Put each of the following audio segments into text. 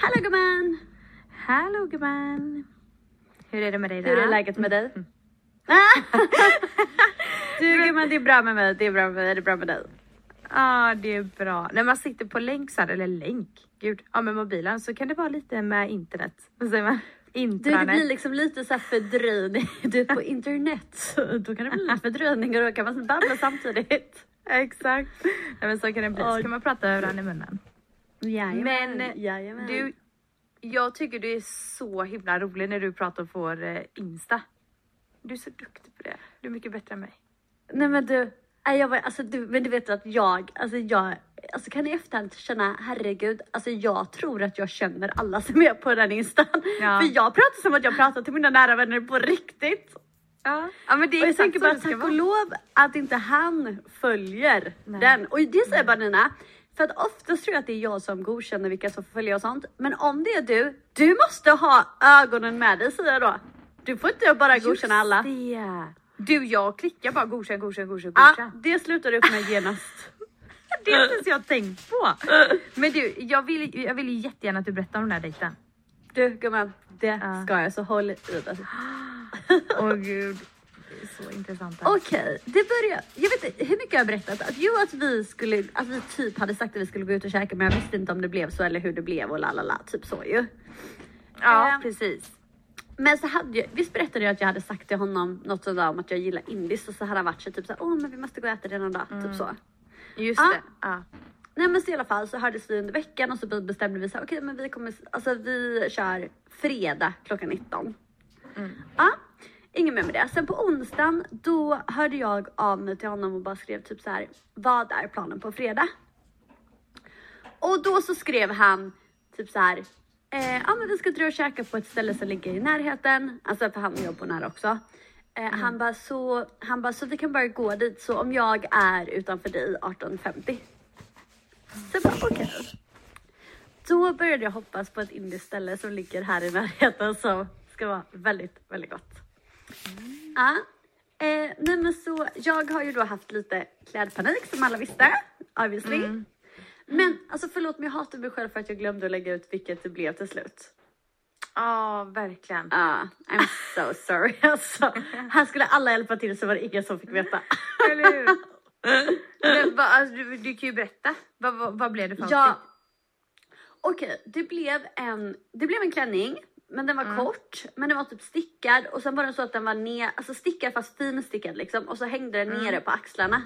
Hallå gumman! Hallå gumman! Hur är det med dig då? Hur är läget med dig? du gumman, det är bra med mig, det är bra med mig, det är bra med dig. Ja, det är bra. När man sitter på länk så här, eller länk, gud, ja med mobilen så kan det vara lite med internet. Vad säger man? Du Intranet. det blir liksom lite så här fördröjning. Du är på internet. Då kan det bli lite fördröjning och då kan man babbla samtidigt. Exakt. Nej, men så kan det bli. Så kan man prata över varandra i munnen. Jajamän, Men jajamän. du, jag tycker du är så himla rolig när du pratar och får eh, Insta. Du är så duktig på det. Du är mycket bättre än mig. Nej men du, jag var, alltså, du, men du vet att jag, alltså jag, alltså kan i efterhand känna herregud, alltså jag tror att jag känner alla som är på den instan. Ja. För jag pratar som att jag pratar till mina nära vänner på riktigt. Ja, ja men det är Och jag tänker bara tack och lov att inte han följer Nej. den. Och det säger bara Nina, för att oftast tror jag att det är jag som godkänner vilka som får följa och sånt. Men om det är du, du måste ha ögonen med dig säger jag då. Du får inte bara godkänna alla. Just det. Du, jag klickar bara godkänn, godkänn, godkänn, Ja, godkänn. det slutar du med genast. Det har inte ens jag tänkt på. Men du, jag vill, jag vill ju jättegärna att du berättar om den här dejten. Du gumman, det Ja. ska jag så håll i dig. Åh gud, det är så intressant. Okej, det börjar. Jag vet inte hur mycket jag har berättat. Att, jo, att vi skulle, att vi typ hade sagt att vi skulle gå ut och käka, men jag visste inte om det blev så eller hur det blev och la la la, typ så ju. ja, eh, precis. Men så hade jag, visst berättade jag att jag hade sagt till honom något sådär om att jag gillar indiskt och så hade han varit så typ såhär, åh men vi måste gå och äta det någon dag, typ så. Just Ja. det. Ja. Nej men så i alla fall så hördes vi under veckan och så bestämde vi så okej men vi kommer, alltså vi kör fredag klockan 19. Ja, inget mer med det. Sen på onsdagen då hörde jag av mig till honom och bara skrev typ så här, vad är planen på fredag? Och då så skrev han typ så här, eh, ja men vi ska dra och käka på ett ställe som ligger i närheten, alltså för han jobbar nära också. Eh, Han bara så, han bara så vi kan bara gå dit så om jag är utanför dig 18.50. Så bara okej. Då började jag hoppas på ett indiskt ställe som ligger här i närheten som ska vara väldigt, väldigt gott. Ja. Eh, nej men så jag har ju då haft lite klädpanik som alla visste, obviously. Men alltså förlåt men jag hatar mig själv för att jag glömde att lägga ut vilket det blev till slut. Ja, verkligen. Ja, I'm so sorry alltså. Här skulle alla hjälpa till så var det ingen som fick veta. Eller hur? Men, vad- alltså, du, du kan ju berätta. Vad, vad, vad blev det för Ja. Okej, det blev en, det blev en klänning, men den var kort, men den var typ stickad och sen var den så att den var ner, alltså stickad fast finstickad liksom och så hängde den nere på axlarna.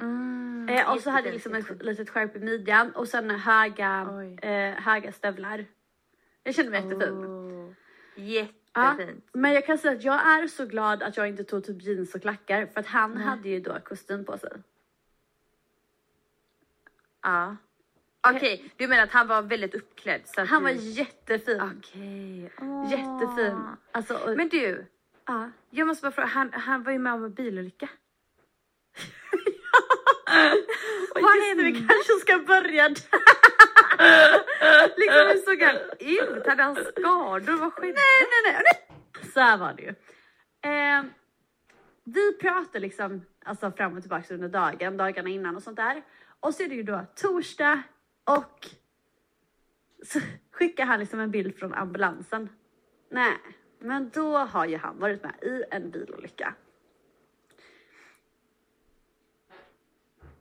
Mm, Eh, och så hade jag liksom ett jättefint. litet skärp i midjan och sen höga, eh, höga stövlar. Jag kände mig jättefin. Åh, Ja, Jättefint. men jag kan säga att jag är så glad att jag inte tog typ jeans och klackar för att han hade ju då kostym på sig. Ja. Okej, du menar att han var väldigt uppklädd? Så Han var du... jättefin. Okej. Åh. Jättefin. Alltså, och, Men du, ja. jag måste bara fråga, han, han var ju med om en bilolycka. Vad det, vi hände? kanske ska börja där. liksom hur såg han ut? Hade han skador? Vad skedde? nej, nej, nej, nej. Så här var det ju. Eh, vi pratar liksom alltså fram och tillbaka under dagen, dagarna innan och sånt där. Och så är det ju då torsdag och så skickar han liksom en bild från ambulansen. Nej, men då har ju han varit med i en bilolycka.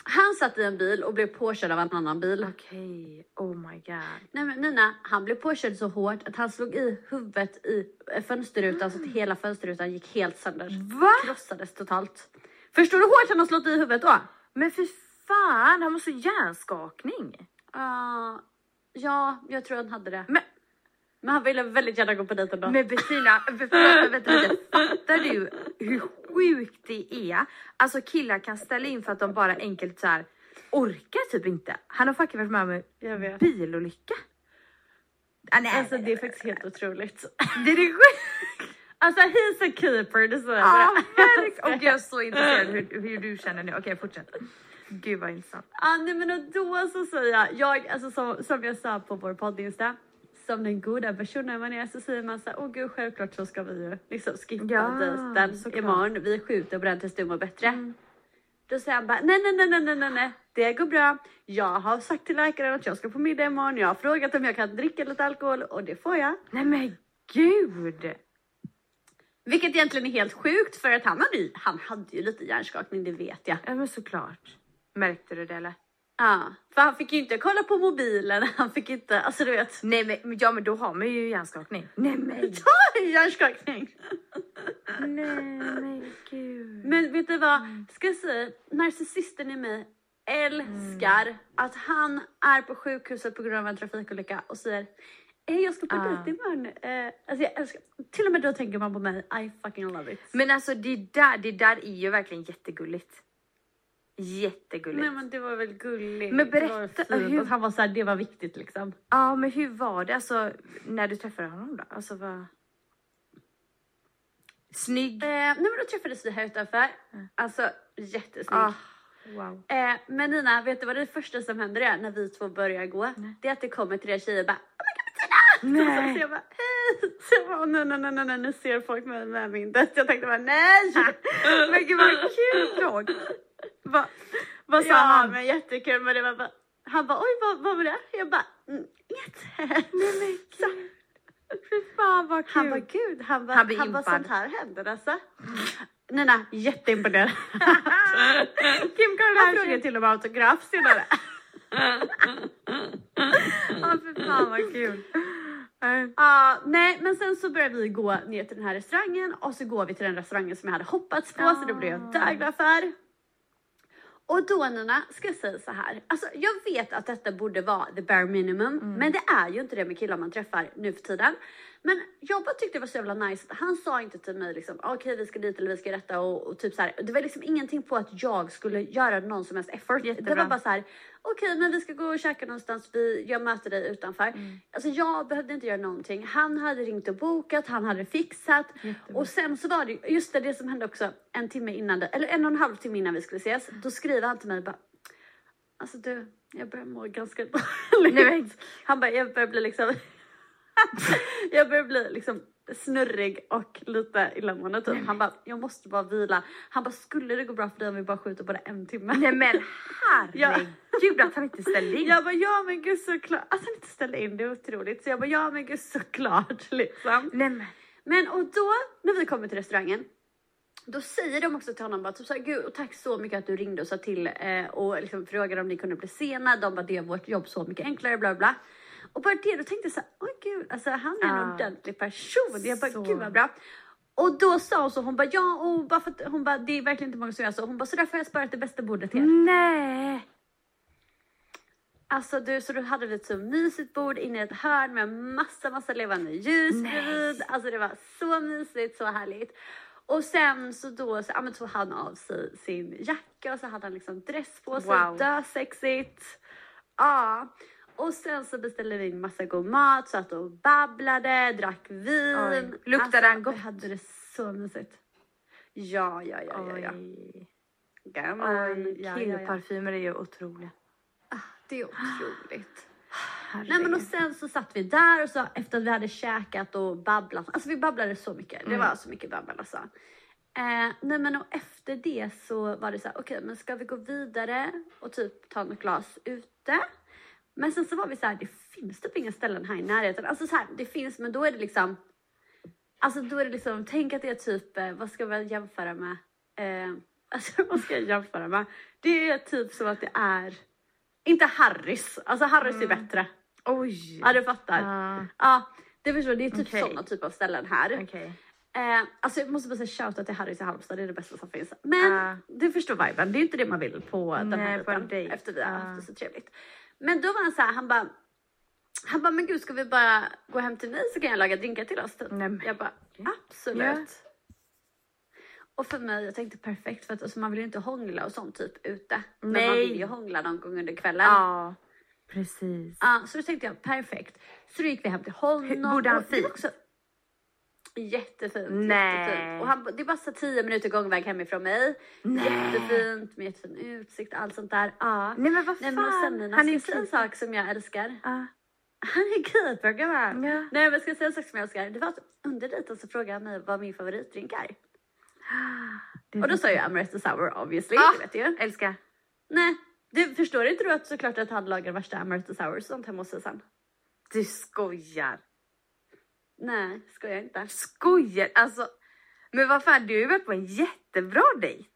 Han satt i en bil och blev påkörd av en annan bil. Okej, oh my god. Nej men Nina, han blev påkörd så hårt att han slog i huvudet i fönsterrutan så att hela fönsterrutan gick helt sönder. Va? Krossades totalt. Förstår du hur hårt han har slått i huvudet då? Men för fan, han måste ha hjärnskakning. Uh, ja, jag tror han hade det. Men Men han ville väldigt gärna gå på dejt ändå. Men Bettina, vänta, vänta. Fattar du hur sjukt det är? Alltså killar kan ställa in för att de bara enkelt så här orkar typ inte. Han har fucking varit med om en bilolycka. Ah, nej, Alltså det är faktiskt helt otroligt. det är det sjukt. Alltså he's a keeper, det jag. verkligen. Och jag är så intresserad hur, hur du känner nu. Okej, fortsätt. Gud vad intressant. Ah, nej men och då så säger jag, jag alltså som, som jag sa på vår podd-insta, som den goda personen man är så säger man så här, åh gud självklart så ska vi ju liksom skippa Ja, dejten imorgon, vi skjuter på den tills du mår bättre. Då säger han bara, nej nej nej nej nej nej det går bra. Jag har sagt till läkaren att jag ska på middag imorgon, jag har frågat om jag kan dricka lite alkohol och det får jag. Nej men gud. Vilket egentligen är helt sjukt för att han hade han hade ju lite hjärnskakning, det vet jag. Ja men såklart. Märkte du det eller? Ja, för han fick ju inte kolla på mobilen, han fick inte, alltså du vet. Nej men, ja men då har man ju hjärnskakning. Nej men. Ta hjärnskakning! Nej men gud. Men vet du vad, ska jag säga, narcissisten i mig älskar att han är på sjukhuset på grund av en trafikolycka och säger "Eh, jag ska på Ah. dejt imorgon. Eh, alltså jag älskar, till och med då tänker man på mig, I fucking love it. Men alltså det där, det där är ju verkligen jättegulligt. Jättegulligt. Nej men det var väl gulligt. Men Det var berätta, hur- han var såhär, det var viktigt liksom. Ja men hur var det alltså när du träffade honom då? Alltså vad? Snygg? Eh, nej men då träffades vi här utanför. Alltså jättesnygg. Ah, wow. Eh, men Nina, vet du vad det första som händer är när vi två börjar gå? Det är att det kommer tre tjejer och bara Oh my god Bettina! Nej. Så jag bara hej! Så jag bara nej nej nej nej, nej nu ser folk mig med min död. Jag tänkte bara nej! Men gud vad kul dock. Va, vad sa ja han? men jättekul men det var bara han bara oj vad, vad var det? Jag bara mm, inget. Nej men gud. Fy fan vad kul. Han bara gud, han bara, Han han bara sånt här händer alltså. Nina, jätteimponerad. Kim Kardashian. frågade till och med autograf senare. Ja fy fan vad kul. Eh, Ja, nej men sen så började vi gå ner till den här restaurangen och så går vi till den restaurangen som jag hade hoppats på så det blev jag döglad för. Och då Nina, ska jag säga så här. Alltså jag vet att detta borde vara the bare minimum, men det är ju inte det med killar man träffar nu för tiden. Men jag bara tyckte det var så jävla nice att han sa inte till mig liksom okej vi ska dit eller vi ska detta och, och typ så här. Det var liksom ingenting på att jag skulle göra någon som helst effort. Det Jättebra. var bara så här okej men vi ska gå och käka någonstans, vi, jag möter dig utanför. Alltså jag behövde inte göra någonting. Han hade ringt och bokat, han hade fixat. Och sen så var det ju- just det, det som hände också en timme innan, det, eller en och en halv timme innan vi skulle ses. Då skriver han till mig bara Alltså du, jag börjar må ganska dåligt. Han bara, jag börjar bli liksom jag börjar bli liksom snurrig och lite illamående typ. Han bara, jag måste bara vila. Han bara, skulle det gå bra för dig om vi bara skjuter på det en timme? Nej men herregud att han inte ställde in. Jag bara, ja men gud såklart. Alltså han inte ställde in, det är otroligt. Så jag bara, ja men gud såklart liksom. Nej men. Men och då när vi kommer till restaurangen då säger de också till honom bara typ såhär, gud och tack så mycket att du ringde och sa till eh, och liksom frågade om ni kunde bli sena. De bara, det är vårt jobb så mycket enklare bla bla. Och bara det, då tänkte jag såhär, oj gud, alltså han är en Ah. ordentlig person. Jag bara, Så. gud vad bra. Och då sa hon så, hon bara, ja och bara för att, hon bara, det är verkligen inte många som gör så. Hon bara, så därför har jag sparat det bästa bordet till er. Nej. Alltså du, så då hade vi ett så mysigt bord inne i ett hörn med massa, massa levande ljus bredvid. Alltså det var så mysigt, så härligt. Och sen så då så, ja, men tog han av sig sin jacka och så hade han liksom dress på sig, Wow. dösexigt. Ja. Och sen så beställde vi in massa god mat, satt och babblade, drack vin. Oj. Luktade han gott? Vi hade det så mysigt. Ja, ja, ja, ja. ja. Ja. Killparfymer är ju otroliga. Det är otroligt. Herregud. Nej men och sen så satt vi där och så efter att vi hade käkat och babblat. Alltså vi babblade så mycket. Det var så mycket babbel alltså. Eh, nej men och efter det så var det så här, okej men ska vi gå vidare och typ ta något glas ute? Men sen så var vi så här, det finns typ inga ställen här i närheten. Alltså så här, det finns men då är det liksom, alltså då är det liksom, tänk att det är typ, eh, vad ska vi jämföra med? Eh, alltså vad ska jag jämföra med? Det är typ som att det är, inte Harrys, alltså Harrys är bättre. Oj. Ja du fattar. Ah, Ja, det förstår Det är typ Okej. sådana typ av ställen här. Okej. Eh, alltså jag måste bara säga shoutout till Harrys i Halmstad, det är det bästa som finns. Men Ah. du förstår viben, det är inte det man vill på den Nej, här dejten. dejt. Efter vi har Ah. haft det så trevligt. Men då var han så här, han bara Han bara, men gud ska vi bara gå hem till mig så kan jag laga drinkar till oss typ. Nej, Jag bara, absolut. Ja. Och för mig, jag tänkte perfekt för att alltså, man vill ju inte hångla och sånt typ ute. Men Nej. man vill ju hångla någon gång under kvällen. Ja, precis. Ja, så då tänkte jag perfekt. Så då gick vi hem till honom. Hur- bodde han fint? Också... Jättefint. Nej. Jättefint. Och han, det är bara så tio minuter gångväg hemifrån mig. Nej. Jättefint med jättefin utsikt allt sånt där. Ja. Nej men vad fan. Nej men och sen han är jag säga en ju sak som jag älskar? Ja. Han är keeper gumman. Ja. Nej men ska jag säga en sak som jag älskar? Det var att under dejten så frågade han mig vad min favoritdrink är. Det- Och då sa jag Amaretto Sour obviously, Ah. det vet ju. Älskar. Nej, du förstår inte du att såklart att han lagar värsta Amaretto Sour och sånt hemma hos sig sen? Du skojar. Nej, ska jag inte. Skojar. Alltså. Men vad fan, du har ju varit på en jättebra dejt.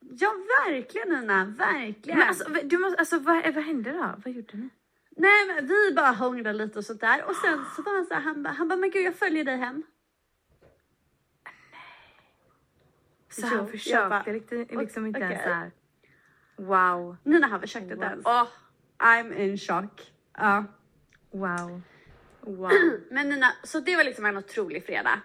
Ja verkligen Nina, verkligen. Men alltså, du måste, alltså vad, vad hände då? Vad gjorde ni? Nej men vi bara hånglade lite och sånt där och sen så var han så här, han bara, han bara men gud jag följer dig hem. Så han jag försökte liksom, liksom inte ens okej. så här. Wow. Nina han försökte inte ens. Åh, I'm in shock. Ja. wow. Wow. Men Nina, så det var liksom en otrolig fredag.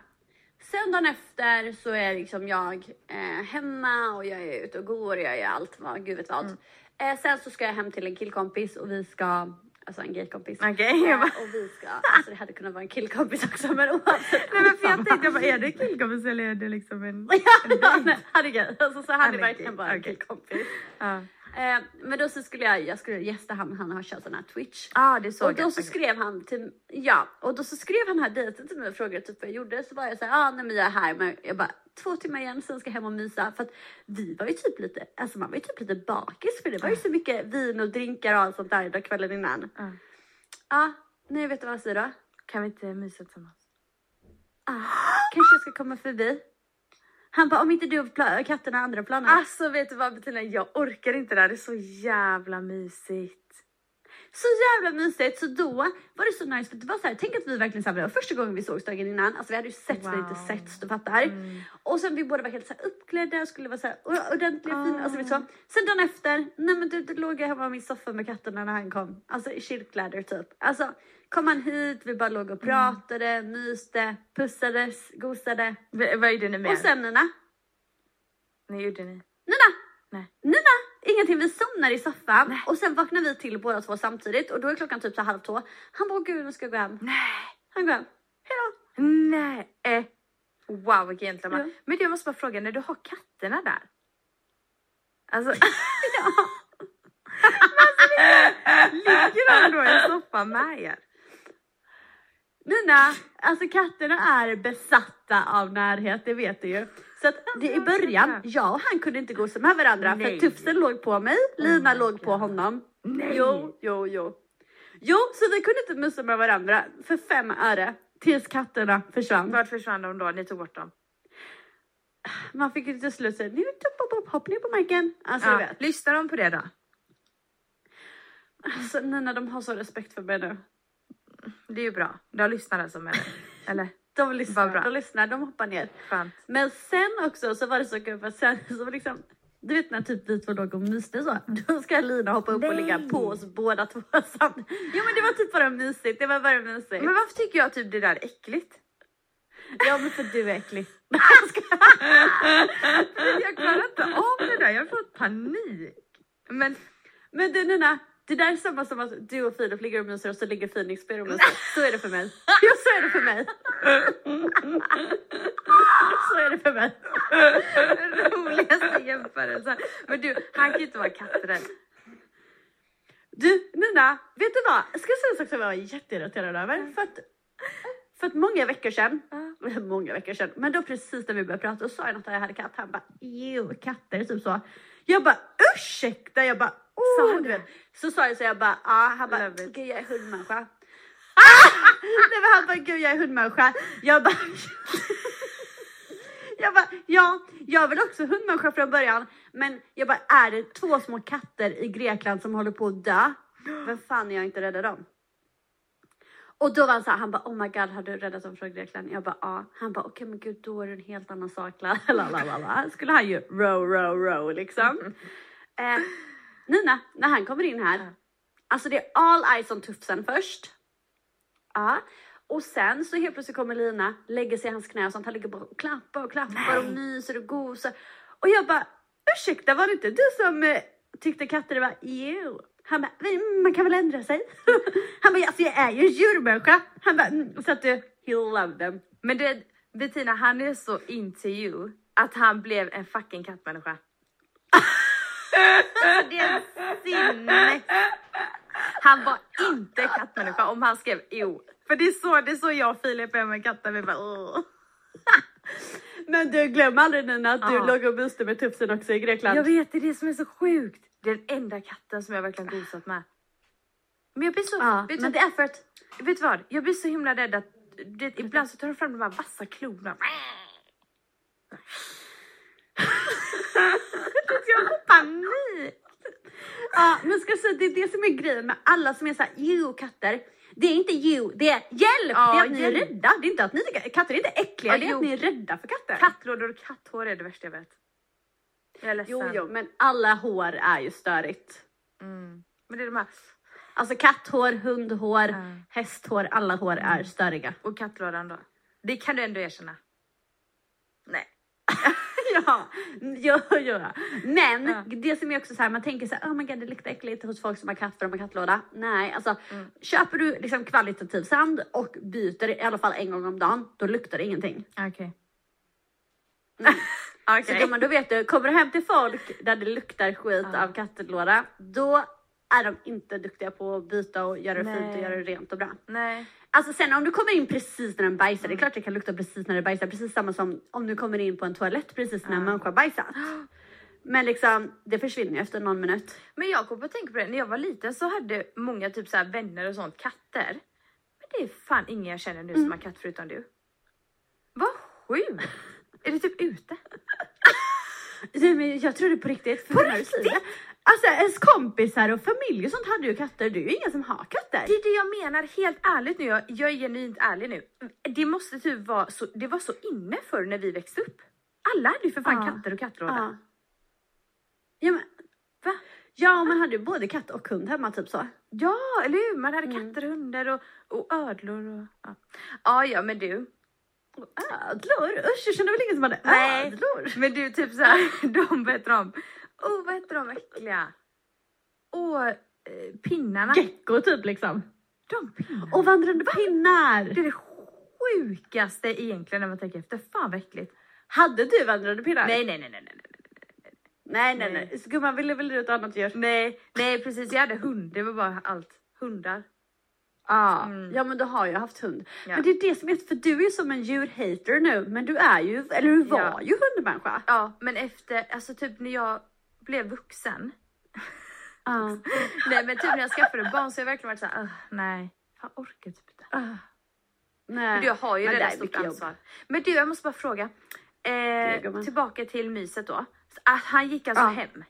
Sen dagen efter så är liksom jag eh, hemma och jag är ute och går och jag gör allt vad gud vet vad. Mm. Eh, sen så ska jag hem till en killkompis och vi ska, alltså en gaykompis. Okej, jag eh, och vi ska, alltså det hade kunnat vara en killkompis också men oavsett. Nej men för jag tänkte jag bara, är det killkompis eller är det liksom en... ja, ja, nej, han är gay. Alltså, så är är verkligen bara en okej. killkompis. Ja, Eh, men då så skulle jag, jag skulle gästa han, han har kört sån här Twitch. ah, det såg Och då jag. så skrev han till, ja, och då så skrev han här dejten till mig och frågade typ vad jag gjorde. Så var jag så här, ah, nej men jag är här, men jag bara två timmar igen, sen ska jag hem och mysa. För att vi var ju typ lite, alltså man var ju typ lite bakis för det var ju så mycket vin och drinkar och allt sånt där kvällen innan. Ja, Ja. nej vet du vad jag säger då? Kan vi inte mysa tillsammans? Ah, kanske jag ska komma förbi. Han bara, om inte du och katterna andra planer. Alltså vet du vad Bettina, jag orkar inte det här. Det är så jävla mysigt. Så jävla mysigt. Så då var det så nice för det var så här, tänk att vi verkligen samlade. Första gången vi sågs dagen innan. Alltså vi hade ju sett men inte Wow. sett, du fattar. Och sen vi båda var helt så här uppklädda och skulle vara så här ordentliga fina. Alltså vet så. Sen dagen efter, nej men du, du låg jag hemma i min soffa med katterna när han kom. Alltså i kyrkkläder typ. Alltså kom han hit, vi bara låg och pratade, myste, pussades, gosade. V- vad gjorde ni mer? Och sen Nina, Vad gjorde ni? Nina, Nej. Nina, ingenting. Vi somnar i soffan och sen vaknar vi till båda två samtidigt och då är klockan typ så halv två. Han bara, "Åh, gud nu ska jag gå hem. Nej. Han går hem. Hejdå. Nej. Eh. Wow vilken gentleman. Ja. Men jag måste bara fråga, när du har katterna där. Alltså. Ligger de då i soffan med er? Nina, alltså katterna är besatta av närhet, det vet du ju. Så att det i början, jag och han kunde inte gosa med varandra Nej. för Tufsen låg på mig, Lina my låg på honom. Nej. Jo, jo, jo. Jo, så vi kunde inte mysa med varandra för fem öre tills katterna försvann. Vart försvann de då? Ni tog bort dem? Man fick ju till slut säga, nu hopp ner på marken. Alltså Ja. vet. Lyssnar de på det då? Alltså Nina, de har så respekt för mig nu. Det är ju bra. De lyssnar alltså med dig? Eller? De lyssnar, de lyssnar, de hoppar ner. Skönt. Men sen också så var det så kul för sen så var liksom du vet när typ vi två låg och myste så, då ska Lina hoppa upp och Nej. ligga på oss båda två samt. Jo men det var typ bara mysigt, det var bara mysigt. Men varför tycker jag typ det där är äckligt? Ja men för du är äcklig. Jag klarar inte av det där, jag får panik. Men Men du Nina, det där är samma som att du och Filip ligger och myser och så ligger Phoenix Spear och myser. Så är det för mig. Jo så är det för mig. Så är det för mig. roligaste jämförelsen. Men du, han kan ju inte vara katträdd. Du Nina, vet du vad? Jag ska säga en sak som jag var jätteirriterad över. För att, för att många veckor sedan, många veckor sedan, men då precis när vi började prata och sa jag något att jag hade katt. Han bara, jo katter, typ så. Jag bara, ursäkta? Jag bara, Vet. Så sa jag så jag bara, ja. Han bara, Love it. gud jag är hundmänniska. Ah! Nej men han bara, gud jag är hundmänniska. Jag bara, jag bara, ja, jag vill också hundmänniska från början. Men jag bara, är det två små katter i Grekland som håller på att dö? Vem fan är jag inte rädda dem? Och då var han så här, han bara, oh my god, har du räddat dem från Grekland? Jag bara, ja. Han bara, okej men gud, då är det en helt annan sak. La, la, la, la, la. Skulle han ju row, row, row liksom. eh, Nina, när han kommer in här, Alltså det är all eyes on tufsen först. Ja. Och sen så helt plötsligt kommer Lina, lägger sig i hans knä och sånt. Han ligger bara och klappar och klappar och myser och gosar. Och jag bara, ursäkta var det inte du som eh, tyckte katter var jo? Han bara, "Men man kan väl ändra sig? Han bara, alltså jag är ju en djurmänniska. Han bara, mm. så att du, he loved them. Men det, Bettina han är så into you att han blev en fucking kattmänniska. Alltså, det är sinnes. Han var inte kattmänniska om han skrev jo. För det är så, det är så jag och Filip är med katter. Vi bara, åh. Men du glöm aldrig Nina att du Ja. låg och myste med tufsen också i Grekland. Jag vet, det är det som är så sjukt. Det är den enda katten som jag verkligen gosat med. Men jag blir så... Ja, vet, men du, att vet du vad? Jag blir så himla rädd att det, ibland så tar de fram de här vassa klorna. jag får panik. Ja, men ska säga, det är det som är grejen med alla som är såhär, jo katter. Det är inte jo, det är hjälp! Ja, det är att ni är rädda. Det är inte att ni tycker, katter är inte äckliga, Ja, det är jo. att ni är rädda för katter. Kattlådor och katthår är det värsta jag vet. Jag är ledsen. Jo, jo, men alla hår är ju störigt. Mm. Men det är de här... Alltså katthår, hundhår, Ja. hästhår, alla hår är störiga. Och kattlådan då? Det kan du ändå erkänna. Nej. ja, jo, jo. Men Ja. det som är också så här, man tänker så här, oh my god det luktar äckligt hos folk som har katt för de har kattlåda. Nej, alltså Mm. köper du liksom kvalitativ sand och byter i alla fall en gång om dagen, då luktar det ingenting. Okej. Mm. Okej. Så då vet du, kommer du hem till folk där det luktar skit Ja. av kattlåda, då är de inte duktiga på att byta och göra det fint Nej. och göra det rent och bra. Nej. Alltså sen om du kommer in precis när den bajsar, Mm. det är klart det kan lukta precis när den bajsar, precis samma som om du kommer in på en toalett precis när en Ja. människa bajsat. Men liksom, det försvinner ju efter någon minut. Men jag kom på att tänka på det, när jag var liten så hade många typ så här vänner och sånt katter. Men det är fan ingen jag känner nu som har katt förutom du. Vad sjukt! är det typ ute? Nej, men jag tror det på riktigt. På riktigt? Alltså ens kompisar och familj och sånt hade ju katter, det är ju ingen som har katter. Det är det jag menar, helt ärligt nu, jag, jag är genuint ärlig nu. Det måste typ vara så, det var så inne förr när vi växte upp. Alla hade ju för fan Ja. katter och kattlåda. Ja. Ja, men, Va? ja, man hade ju både katt och hund hemma typ så. Ja, eller hur? Man hade Mm. katter och hundar och, och ödlor och... Ja. ja, ja, men du. Ödlor? Usch, jag kände väl ingen som hade Nej. ödlor? Men du, typ så här, de, heter de? Oh, vad heter de äckliga? Åh, eh, pinnarna. Gecko typ liksom. De pinnarna. Och vandrande pinnar. Det är det sjukaste egentligen när man tänker efter. Fan vad äckligt. Hade du vandrande pinnar? Nej, nej, nej, nej, nej. nej, nej. Nej. nej. Så Gumman ville väl du ett annat djur? Nej, nej precis. Jag hade hund. Det var bara allt. Hundar. Ja, Mm. ja men du har ju haft hund. Ja. Men det är det som är, för du är som en djurhater nu, men du är ju, eller du var Ja. ju hundmänniska. Ja, men efter, alltså typ när jag blev vuxen. Ja. Nej, men typ när jag skaffade barn så har jag verkligen varit så här, "Ugh, nej, jag orkar typ inte. Ah. Nej. Men du, jag har ju Men redan stort jobb. ansvar. Men du, jag måste bara fråga. Eh, tillbaka till myset då. Att han gick alltså Ja. hem.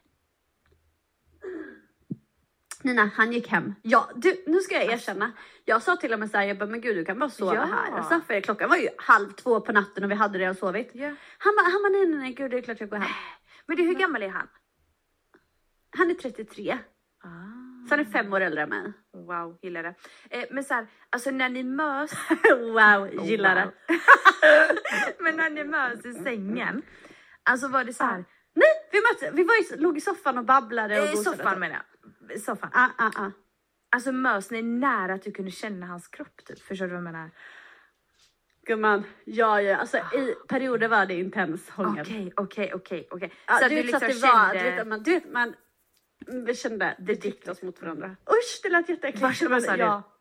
Nina, han gick hem. Ja, du, nu ska jag erkänna. Jag sa till och med såhär, jag bara, men gud du kan bara sova Ja. här. Alltså, för klockan var ju halv två på natten och vi hade redan sovit. Ja. Han bara, han bara, nej nej nej gud det är klart jag går hem. Men du, hur gammal är han? Han är 33, Ah. så han är fem år äldre än mig. Wow, gillar det. Eh, men så här, alltså när ni mös. wow, gillar det. Wow. men när ni mös i sängen. Alltså var det så här. Nej, vi, mötte, vi var i, låg i soffan och babblade och I gosade. soffan menar jag. Soffan. Ah, ah, ah. Alltså mös ni nära att du kunde känna hans kropp typ. Förstår du vad jag menar? Gumman, ja, ja, alltså i perioder var det intens hångel. Okej, okej, okej. Ja, Så du vet liksom att det var, kände... du vet man, du vet man, kände, det gick oss mot varandra. Usch, det lät jätteäckligt. Vad- vad sa? Ja.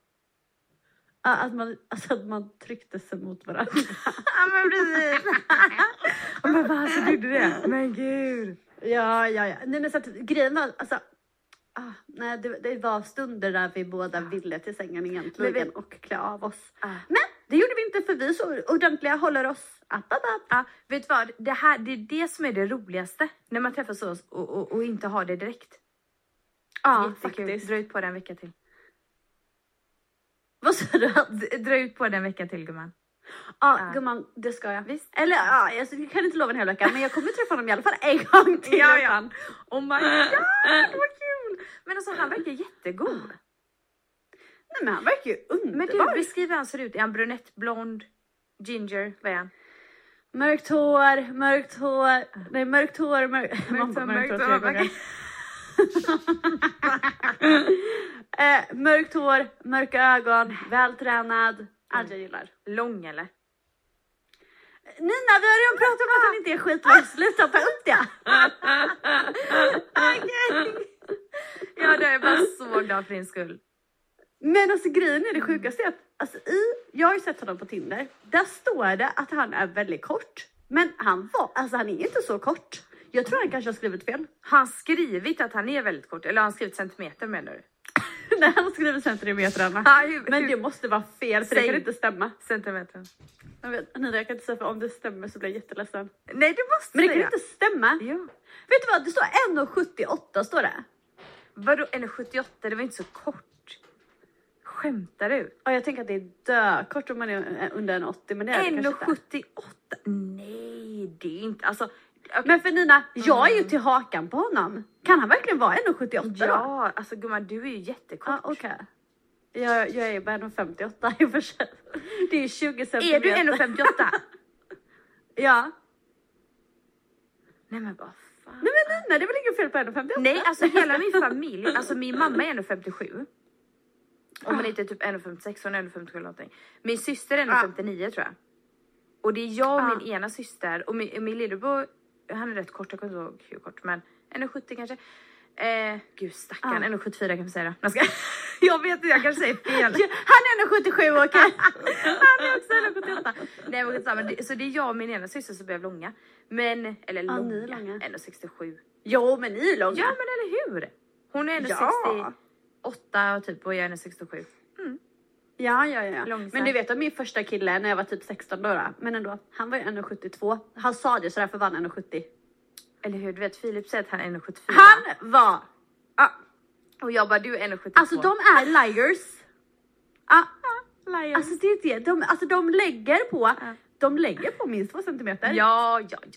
Att man, alltså att man tryckte sig mot varandra. Ja men precis. Ja, men varför gjorde det? Men gud. ja, ja, ja. Nej men så att grejen var, alltså, ah, nej, det, det var stunder där vi båda ville till sängen egentligen Men vi- och klä av oss. Ah. Men det gjorde vi inte för vi så ordentliga, håller oss upp, upp, upp. Ja, vet du vad? Det, här, det är det som är det roligaste. När man träffas så och, och, och inte har det direkt. Ja, Jättekul. faktiskt. Dra ut på det en vecka till. Vad sa du? Dra ut på det en vecka till gumman. Ja, Ja. gumman, det ska jag. Visst. Eller ja, alltså, jag kan inte lova en hel vecka, men jag kommer träffa honom i alla fall en gång till. Ja, ja. veckan. Oh my god, vad kul! Men alltså han verkar jättegod. Nej men han verkar ju Men underbar. du, beskriv hur han ser ut. Är han brunett, blond, ginger? Vad är han? Mörkt hår, mörkt hår, nej mörkt hår, mörkt, Mörkt hår, mörkt hår, tre gånger. Eh, mörkt hår, mörka ögon, vältränad. Allt jag gillar. Lång eller? Nina vi har redan pratat om att han inte är skitlång, sluta ta upp det. Okej. Ja, då är bara så glad för din skull. Men alltså grejen är det sjukaste att alltså, i, jag har ju sett honom på Tinder. Där står det att han är väldigt kort. Men han var, alltså han är inte så kort. Jag tror han kanske har skrivit fel. Har han skrivit att han är väldigt kort? Eller har han skrivit centimeter menar du? Nej han har skrivit centimetrarna. Ja, hur- Men hur- det måste vara fel för det Säg. kan inte stämma. Centimeter. Jag vet, Nina jag kan inte säga för om det stämmer så blir jag jätteledsen. Nej, du måste Men det kan säga. inte stämma. Ja. Vet du vad, det står 1,78 står det. Vadå 1,78? Det var inte så kort. Skämtar du? Och jag tänker att det är dökort om man är under 1,80 men det är det kanske inte. 1,78? Nej, det är inte... Alltså... Men för Nina, jag är ju till hakan på honom. Kan han verkligen vara 1,78 då? Ja, alltså gumman du är ju jättekort. Ja, okej. Jag, jag är bara 1,58 i och för sig. Det är ju 20 centimeter. Är du 1,58? Ja. Nej men vad fan. Nej men Nina, det är väl inget fel på 1,58? Nej, alltså hela min familj, alltså min mamma är 1,57. Om man inte är typ 1,56, hon är 1,57 eller någonting. Min syster är 1,59 tror jag. Och det är jag och min ena syster och min, min lillebror, han är rätt kort, jag kommer inte ihåg hur kort men 1,70 kanske. Eh, gud stackarn, Ja. 1,74 kan man säga då. Jag, vet inte, jag kanske säger fel. Han är 1,77 okej. Han är också 1,78. Nej men skitsamma, så det är jag och min ena syster som blev långa. Men, eller Ja, långa, ni långa. 1,67. Jo men ni är långa. Ja men eller hur? Hon är 1,68 Ja. typ och jag är 1,67. Ja, ja, ja. Långsamt. Men du vet om min första kille när jag var typ 16 då, då men ändå, han var ju 1,72. Han sa det så därför var han 1,70. Eller hur? Du vet Filip säger att han är 1,74. Han var, Ja. Och jag bara du är 1,72. alltså de är liars. Ja, liars. alltså det är det, de, alltså de lägger på, de lägger på minst två centimeter. ja, ja, ja.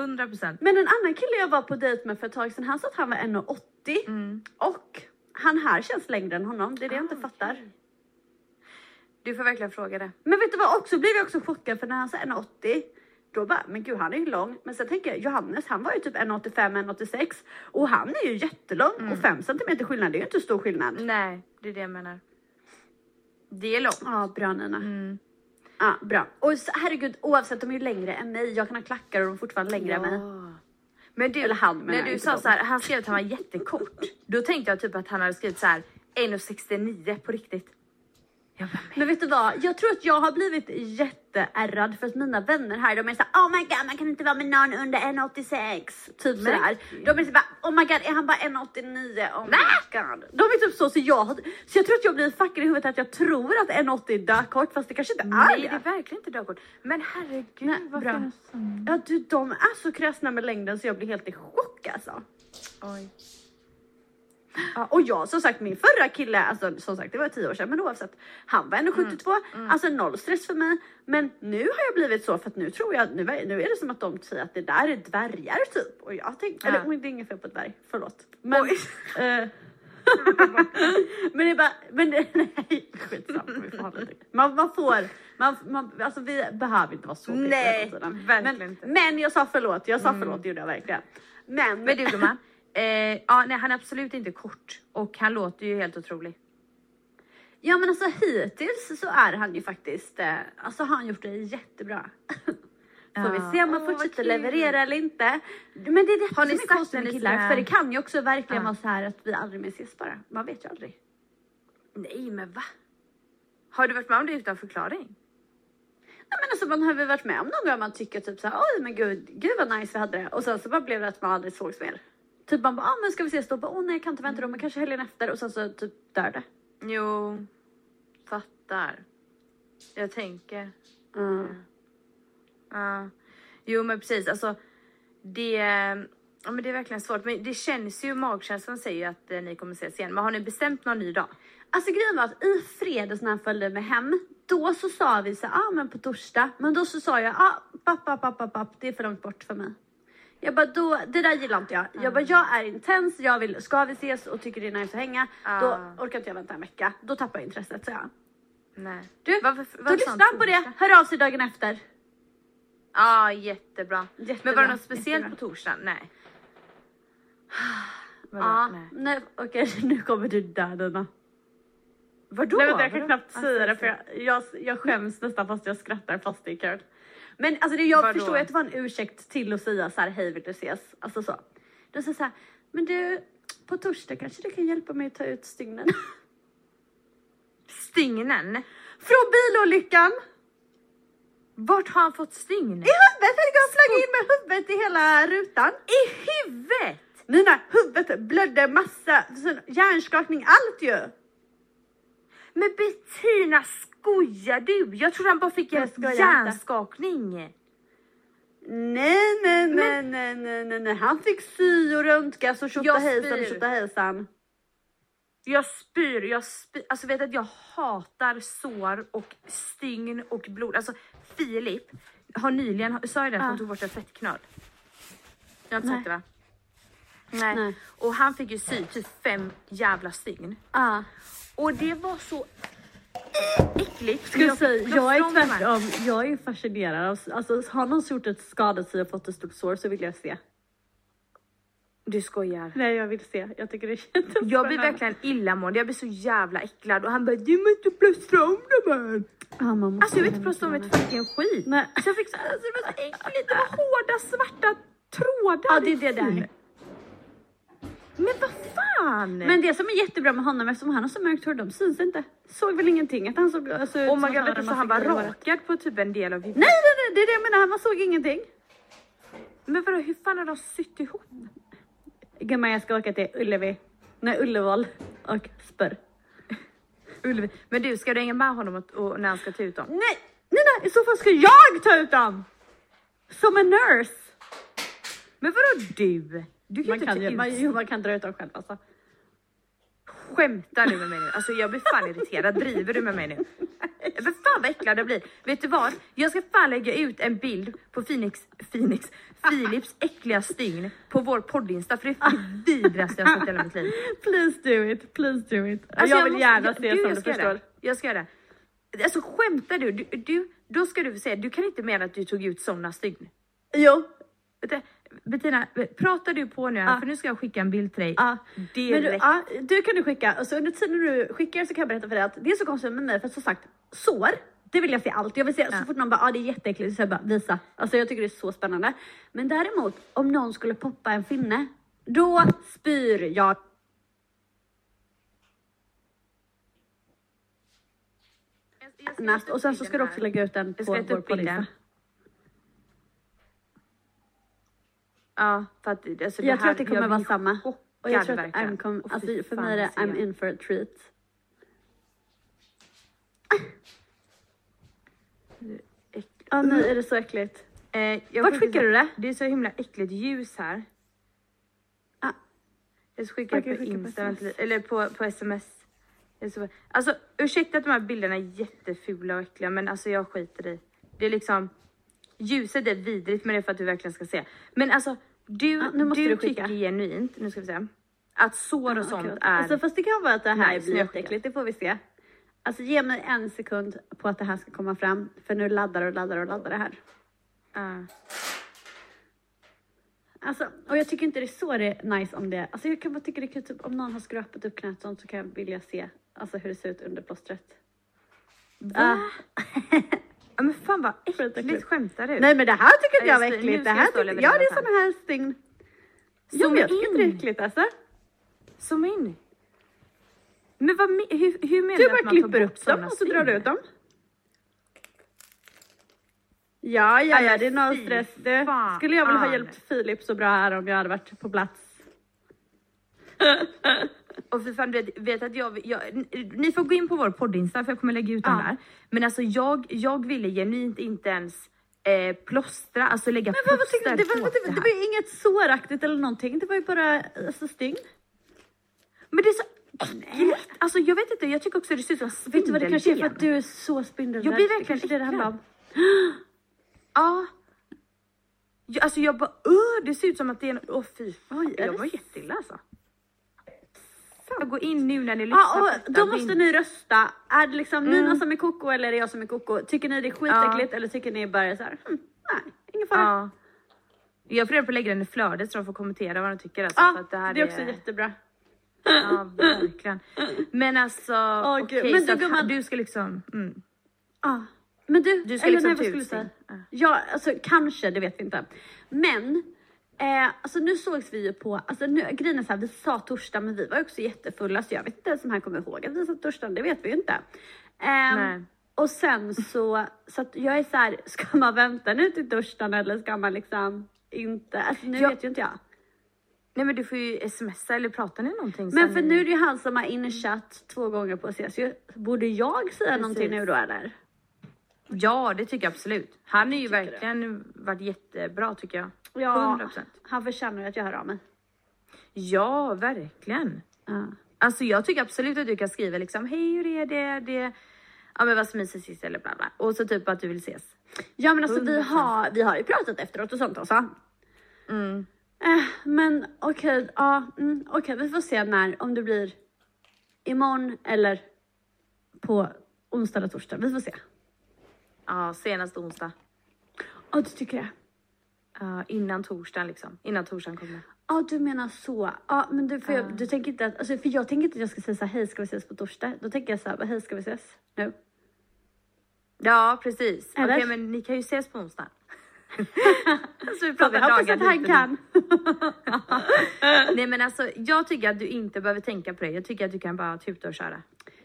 100 procent. Men en annan kille jag var på dejt med för ett tag sedan, han sa att han var 1,80 Mm. och han här känns längre än honom. Det är det jag inte Ah, fattar. Du får verkligen fråga det. Men vet du vad också blev jag också chockad för när han sa 1,80 då bara, men gud han är ju lång. Men sen tänker jag Johannes, han var ju typ 1,85, 1,86 och han är ju jättelång Mm. och 5 centimeter skillnad, det är ju inte stor skillnad. Nej, det är det jag menar. Det är långt. Ja, bra Nina. Mm. Ja, bra. Och så, herregud, oavsett, de är ju längre än mig. Jag kan ha klackar och de är fortfarande längre än mig. Men du, Eller han, menar när du sa så här, han skrev att han var jättekort. Då tänkte jag typ att han hade skrivit så här 1,69 på riktigt. Men vet du vad? Jag tror att jag har blivit jätteärrad för att mina vänner här, de är såhär Oh my god, man kan inte vara med någon under 1,86. Typ sådär. De är så bara Oh my god, är han bara 1,89? Oh my god. De är typ så, så jag, så jag tror att jag blir fuckad i huvudet att jag tror att 1,80 är dökort fast det kanske inte är nej det. är verkligen inte dagkort. Men herregud Nej, vad bra. Ja du, de är så kräsna med längden så jag blir helt i chock alltså. Oj. Ja, och jag som sagt min förra kille, alltså som sagt det var tio år sedan men oavsett. Han var 1,72, alltså noll stress för mig. Men nu har jag blivit så för att nu tror jag, nu, nu är det som att de säger att det där är dvärgar typ. Och jag tänkte, Ja. eller det är inget fel på dvärg, förlåt. Men, eh, men det är bara, men det, nej skitsamma. vi får hålla det. Man, man får, man, man, alltså vi behöver inte vara så Nej, verkligen men, inte. Men jag sa förlåt, jag sa förlåt, det gjorde jag verkligen. Men, Men du gumman, eh, ja, nej, han är absolut inte kort och han låter ju helt otrolig. Ja men alltså hittills så är han ju faktiskt, eh, alltså har han gjort det jättebra. Får vi Ja. se om han vad fortsätter leverera eller inte. Men det är det Har ni sagt med hennes killar, för det kan ju också verkligen Ja. vara så här att vi aldrig mer ses bara. Man vet ju aldrig. Nej men va? Har du varit med om det utan förklaring? Nej men alltså man har väl varit med om någon gång man tycker typ så här, oj men gud, gud vad nice vi hade det. Och sen så bara blev det att man aldrig sågs mer. Typ man bara, ah, men ska vi ses då? Bara, Åh nej jag kan inte vänta då, men kanske helgen efter. Och sen så typ dör det. Jo, fattar. Jag tänker. Mm. Ja. Jo men precis, alltså det, ja, men det är verkligen svårt. Men det känns ju, magkänslan säger ju att eh, ni kommer ses igen. Men har ni bestämt någon ny dag? Alltså grejen var att i fredags när han följde med hem, då så sa vi så ja ah, men på torsdag. Men då så sa jag, ah, papp, papp, papp, papp, papp, det är för långt bort för mig. Jag bara, då, det där gillar inte jag. Jag bara, jag är intens, jag vill, ska vi ses och tycker det är nice att hänga, Ah. då orkar inte jag vänta en vecka. Då tappar jag intresset, så jag. Nej. Du, Varför- då varför lyssnar sånt han på det, hör av sig dagen efter. Ja, jättebra. Jättebra, Men var det något speciellt jättebra. på torsdagen? Nej. Vadå? Ja, Nej. nej, okej nu kommer du dö Dina. Vadå? Nej, vänta, jag kan Vadå? knappt Alltså, säga det för jag, jag, jag skäms nästan fast jag skrattar fast det är kul. Men alltså det, jag Vadå? förstår ju att det var en ursäkt till att säga så här, hej vill du ses? Alltså så. Då säger så här, men du på torsdag kanske du kan hjälpa mig att ta ut stygnen? Stygnen? Från bilolyckan! Vart har han fått stygn? I huvudet! Jag flög in med huvudet i hela rutan. I huvudet? Mina huvudet blödde massa, hjärnskakning, allt ju. Men Bettina, skojar du? Jag trodde han bara fick en skojar inte. hjärnskakning. Nej, nej, nej, nej, nej, nej, nej. Han fick sy och röntgas och Jag tjotahejsan och spyr. tjotahejsan. Jag spyr, jag spyr. Alltså vet att jag hatar sår och stygn och blod. Alltså Filip har nyligen, sa jag det att han Ja. tog bort en fettknöl? Jag har inte sagt det va? Nej. Nej. Och han fick ju sy typ fem jävla stygn. Ja. Och det var så äckligt. Ska jag, säga, jag är tvärtom, jag är fascinerad av, alltså har någon gjort ett skadat sig och fått ett stort sår så vill jag se. Du skojar. Nej jag vill se, jag tycker det jättespännande. Jag blir verkligen illamående, jag blir så jävla äcklad och han bara du måste plåstra om de här. Ja, man måste Alltså jag vill inte plåstra om ett fucking skit. Nej. Så jag fick så, alltså, det var så äckligt, det var hårda svarta trådar. Ja det är det där. Men vad fan! Men det som är jättebra med honom eftersom han har så mörkt hår, de syns inte. Såg väl ingenting att han såg alltså, oh my god, vet du, så han var rakad på typ en del av huvudet. Nej nej nej, det är det jag menar, man såg ingenting. Men vadå, hur fan har de sytt ihop? Gumman jag ska åka till Ullevi, nej Ullevål och spör. Ullevi. Men du, ska du hänga med honom och, och, när han ska ta ut dem? Nej, nej, nej, i så fall ska jag ta ut dem! Som en nurse. Men vadå du? Du kan Man kan, ju, man, man kan dra ut dem själv alltså. Skämtar du med mig nu? Alltså jag blir fan irriterad. Driver du med mig nu? Men fan vad äcklad jag blir. Vet du vad? Jag ska fan lägga ut en bild på Phoenix, Phoenix, Philips äckliga stygn på vår poddinsta för det är det vidrigaste jag har sett i hela mitt liv. Please do it, please do it. Alltså, jag vill måste- gärna jag- se du, som jag du förstår. det. Jag ska göra det. Alltså skämtar du? du? Du, då ska du säga, du kan inte mena att du tog ut sådana stygn. Jo, Vet du, Bettina, pratar du på nu? Ja. För nu ska jag skicka en bild till dig. ja. Men Direkt. du, ja, du kan du skicka, och så under tiden du skickar så kan jag berätta för dig att det är så konstigt med mig för som sagt, sår, det vill jag se allt. Jag vill se så fort någon bara, ah, det är jätteäckligt, så jag bara visa. Alltså jag tycker det är så spännande. Men däremot, om någon skulle poppa en finne, då spyr jag. Jag- jag och sen så ska du också lägga ut den på vår upp bilden. poddinsta. Ja, för att alltså, Jag tror att det kommer vara samma. Och jag tror att. I'm kom, Åh, alltså, för mig är det I'm in for a treat. Ja nu är det så äckligt. Eh, jag Vart skickar du det? Det är så himla äckligt ljus här. Ah. Jag ska skicka på på Insta, lite, eller på, på sms. Det så- Alltså ursäkta att de här bilderna är jättefula och äckliga men alltså jag skiter i. Det är liksom, ljuset är vidrigt men det är för att du verkligen ska se. Men alltså du, Ah, nu måste du, du tycker genuint, nu ska vi se, att sår och sånt Okej, är... Alltså, fast det kan vara att det här Nice, blir jätteäckligt, det får vi se. Alltså ge mig en sekund på att det här ska komma fram. För nu laddar och laddar och laddar det här. Ah. Alltså, och jag tycker inte det är så det är nice om det. Alltså jag kan bara tycka det är kul, typ, om någon har skrapat upp knät sånt så kan jag vilja se alltså, hur det ser ut under plåstret. Va? Ja, men fan vad äckligt, skämtar du? Nej men det här tycker inte jag var äckligt. Det här leverera ja det är såna här stygn. Zooma men jag tycker inte det är äckligt alltså. Zooma in. Men vad, hur, hur menar Du att man tar klipper upp dem och så drar du ut dem. Ja, ja, Ja, det är fy stress. Det skulle jag väl ha hjälpt Filip så bra här om jag hade varit på plats. Och för fan, vet, vet att jag, jag, ni får gå in på vår poddinsta för jag kommer lägga ut den Ja. där. Men alltså jag, jag ville genuint inte ens eh, plåstra, alltså lägga Men vad tyckte, plåster det, var, på det, var- det här. var ju inget såraktigt eller någonting. Det var ju bara alltså, stygn. Men det är så äckligt. Alltså jag vet inte, jag tycker också det ser ut som Vet du vad det kanske är för att du är så spindelrädd. Jag blir Det verkligen är det det handlar om. Ja. Jag, alltså jag bara, öh, det ser ut som att det är en, åh fy fan, Oj, jag det var jätteilla alltså. Jag går in nu när ni lyssnar Ja, och detta. då måste ni rösta. Är det liksom Mm. Nina som är koko eller är det jag som är koko? Tycker ni det är skitäckligt eller tycker ni bara så här, hm, nej, ingen fara. Ja, Ja. Jag funderar på att lägga den i flödet så de får kommentera vad de tycker. Alltså, att det, här är också jättebra. Ja, verkligen. Men alltså, gud. okej, Men så du, att gumman- du ska liksom... Mm. Ja. Men du, Du ska eller liksom nej, vad skulle du säga? ja. Ja, alltså kanske, det vet vi inte. Men eh, alltså nu sågs vi ju på, alltså nu, grejen är så här, vi sa torsdag men vi var också jättefulla så jag vet inte ens om han kommer ihåg att vi sa torsdag, det vet vi ju inte. Nej. och sen så, så att jag är så här, ska man vänta nu till torsdagen eller ska man liksom inte, alltså nu Ja. vet ju inte jag. Nej men du får ju smsa eller prata ni någonting Men för nu är det ju han som har inchatt två gånger på att ses. Borde jag säga någonting Precis. nu då eller? Ja det tycker jag absolut. Han är ju verkligen varit jättebra tycker jag. Ja, 100%. han förtjänar ju att jag hör av mig. Ja verkligen. Ja. Alltså jag tycker absolut att du kan skriva liksom hej hur är det? det ja men vad som mysigt sist eller bla bla. Och så typ att du vill ses. Ja men alltså vi 100%. har, vi har ju pratat efteråt och sånt också. Mm. Eh, men okej, ja, mm, okej vi får se när, om det blir imorgon eller på onsdag eller torsdag. Vi får se. Ja senast onsdag. Ja du tycker det? Ja, innan torsdagen liksom. Innan torsdagen kommer. Ja du menar så. Ja men du, för jag, du tänker inte att, alltså, för jag tänker inte att jag ska säga så här, hej ska vi ses på torsdag? Då tänker jag så här, hej ska vi ses nu? Ja precis. Okej Eller? men ni kan ju ses på onsdag. alltså vi Ja, pratar vi hoppas dagar att han kan. Nej men alltså jag tycker att du inte behöver tänka på det. Jag tycker att du kan bara tuta och köra.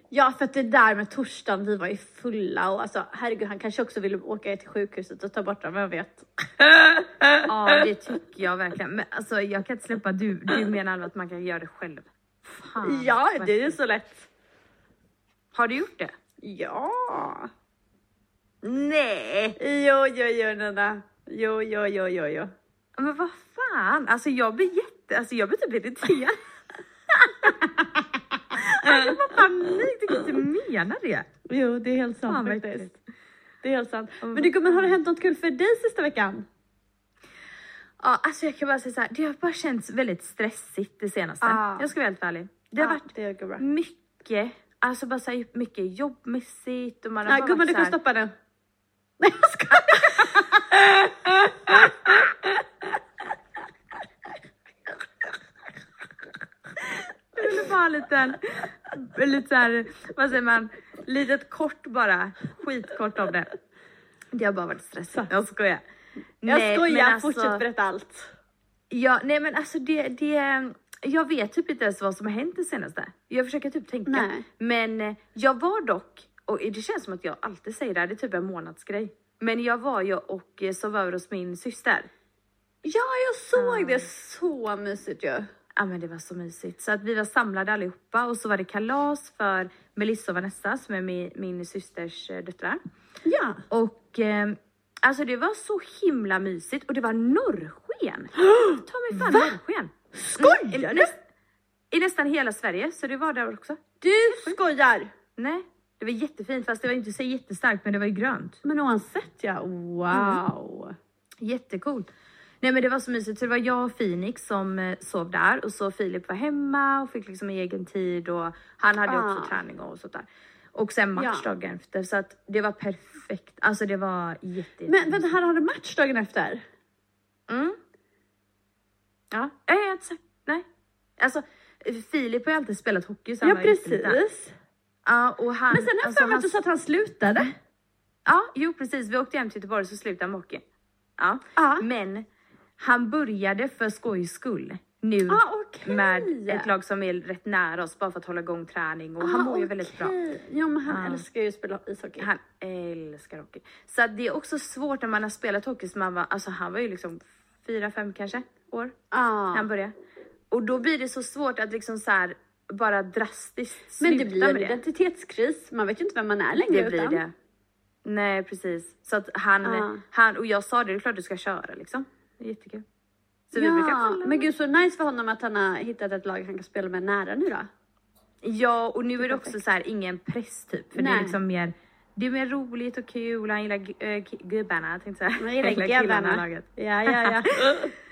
Ja för att det där med torsdagen, vi var ju fulla och alltså herregud han kanske också ville åka till sjukhuset och ta bort dem, vem vet? Ja det tycker jag verkligen. Men alltså jag kan inte släppa du. Du menar att man kan göra det själv? Fan, Ja det är ju så lätt. Har du gjort det? Ja. Nej. Jo, jo, jo, Nina. Jo, jo, jo, jo, jo. Men vad fan. Alltså jag blir jätte, alltså jag blir typ irriterad. alltså vad panik, du kan inte mena det. Jo, det är helt sant Fan, faktiskt. Det är helt sant. Men du gumman, har det hänt något kul för dig sista veckan? Ja, alltså jag kan bara säga så här, det har bara känts väldigt stressigt det senaste. Ah. Jag ska vara helt ärlig. Det har Ja, varit det mycket, alltså bara så här, mycket jobbmässigt och man har bara gumman du kan stoppa nu. Nej jag skojar. Jag ville bara ha en liten, lite så här, vad säger man, litet kort bara, skitkort om det. Det har bara varit stressigt. Jag skojar. Jag Nej, skojar, alltså- fortsätt berätta allt. Ja, nej men alltså det, det, jag vet typ inte ens vad som har hänt det senaste. Jag försöker typ tänka. Nej. Men eh, jag var dock, och det känns som att jag alltid säger det här, det är typ en månadsgrej. Men jag var ju och eh, sov över hos min syster. Ja, jag såg det. Så mysigt ju. Ja men det var så mysigt. Så att vi var samlade allihopa och så var det kalas för Melissa och Vanessa som är min, min systers eh, döttrar. Ja. Och eh, alltså det var så himla mysigt och det var norrsken. Ta mig fan Va? norrsken. Skojar I, du? näst, I nästan hela Sverige, så det var där också. Du skojar. Nej, det var jättefint fast det var inte så jättestarkt men det var ju grönt. Men oavsett ja, wow. Jättecoolt. Nej men det var så mysigt så det var jag och Phoenix som eh, sov där och så Filip var hemma och fick liksom egen tid och han hade Ah. också träning och sånt där. Och sen match Ja. efter så att det var perfekt. Alltså det var jätte, jätte Men vänta, här har du match dagen efter? Mm. Ja, jag har inte sagt nej. Alltså Filip har ju alltid spelat hockey så han Ja precis. Ja och han. Men sen har jag alltså, för mig han- att du sa att han slutade. Ja, jo precis. Vi åkte hem till Göteborg så slutade han med hockey. Ja. Ja. Men han började för skojs skull nu Ah, okej. med ett lag som är rätt nära oss bara för att hålla igång träning och han mår ju väldigt bra. Ah. Ja men han Ja. älskar ju att spela ishockey. Han älskar hockey. Så det är också svårt när man har spelat hockey som man var, alltså han var ju liksom fyra, fem kanske år Ja. när han började. Och då blir det så svårt att liksom så här bara drastiskt Men det sluta blir en det. identitetskris. Man vet ju inte vem man är längre Det blir utan. det. Nej precis. Så att han, Ja. han och jag sa det, det är klart du ska köra liksom. Det är jättekul. Så vi brukar Ja, kolla. men gud så nice för honom att han har hittat ett lag han kan spela med nära nu då. Ja och nu är det också så här ingen press typ. För det Nej. är liksom mer det är mer roligt och kul. Han gillar gu- ki- gubbarna tänkte jag säga. Jag gillar killarna i grabbarna. laget. Ja, ja, ja.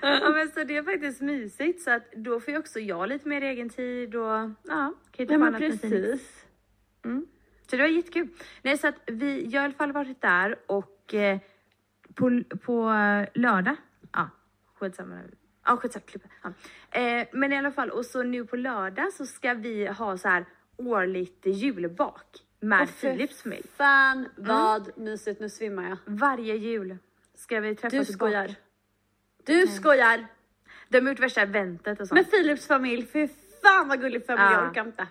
ja men så det är faktiskt mysigt så att då får ju också jag lite mer egen tid och ja, kan ju ta ja men annat med precis. Så det var jättekul. Nej så att vi, jag har i alla fall varit där och eh, på, på eh, lördag, skitsamma. Ja skitsamma, klippa. Ja. Eh, men i alla fall och så nu på lördag så ska vi ha så här årligt julbak med fy Philips familj. Fan vad mysigt, nu svimmar jag. Varje jul ska vi träffas Du och skojar. Du skojar. De har gjort värsta eventet och sånt. Men Philips familj, fy fan vad gullig familj, Ja. jag orkar inte.